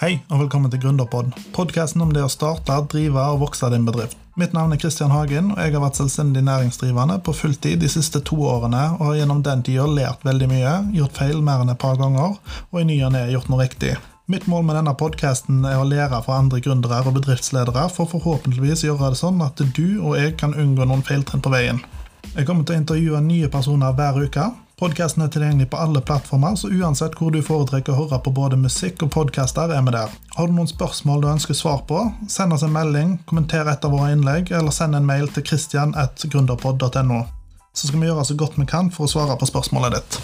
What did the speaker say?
Hei og velkommen til Gründerpod, podkasten om det å starte, drive og vokse din bedrift. Mitt navn er Kristian Hagen, og jeg har vært selvstendig næringsdrivende på fulltid de siste to årene, og har gjennom den tida lært veldig mye, gjort feil mer enn et par ganger, og i ny og ne gjort noe riktig. Mitt mål med denne podkasten er å lære fra andre gründere og bedriftsledere, for forhåpentligvis gjøre det sånn at du og jeg kan unngå noen feiltrinn på veien. Jeg kommer til å intervjue nye personer hver uke. Podkasten er tilgjengelig på alle plattformer, så uansett hvor du foretrekker å høre på både musikk og podkaster, er vi der. Har du noen spørsmål du ønsker svar på, send oss en melding, kommenter et av våre innlegg, eller send en mail til christian.gründerpod.no. Så skal vi gjøre så godt vi kan for å svare på spørsmålet ditt.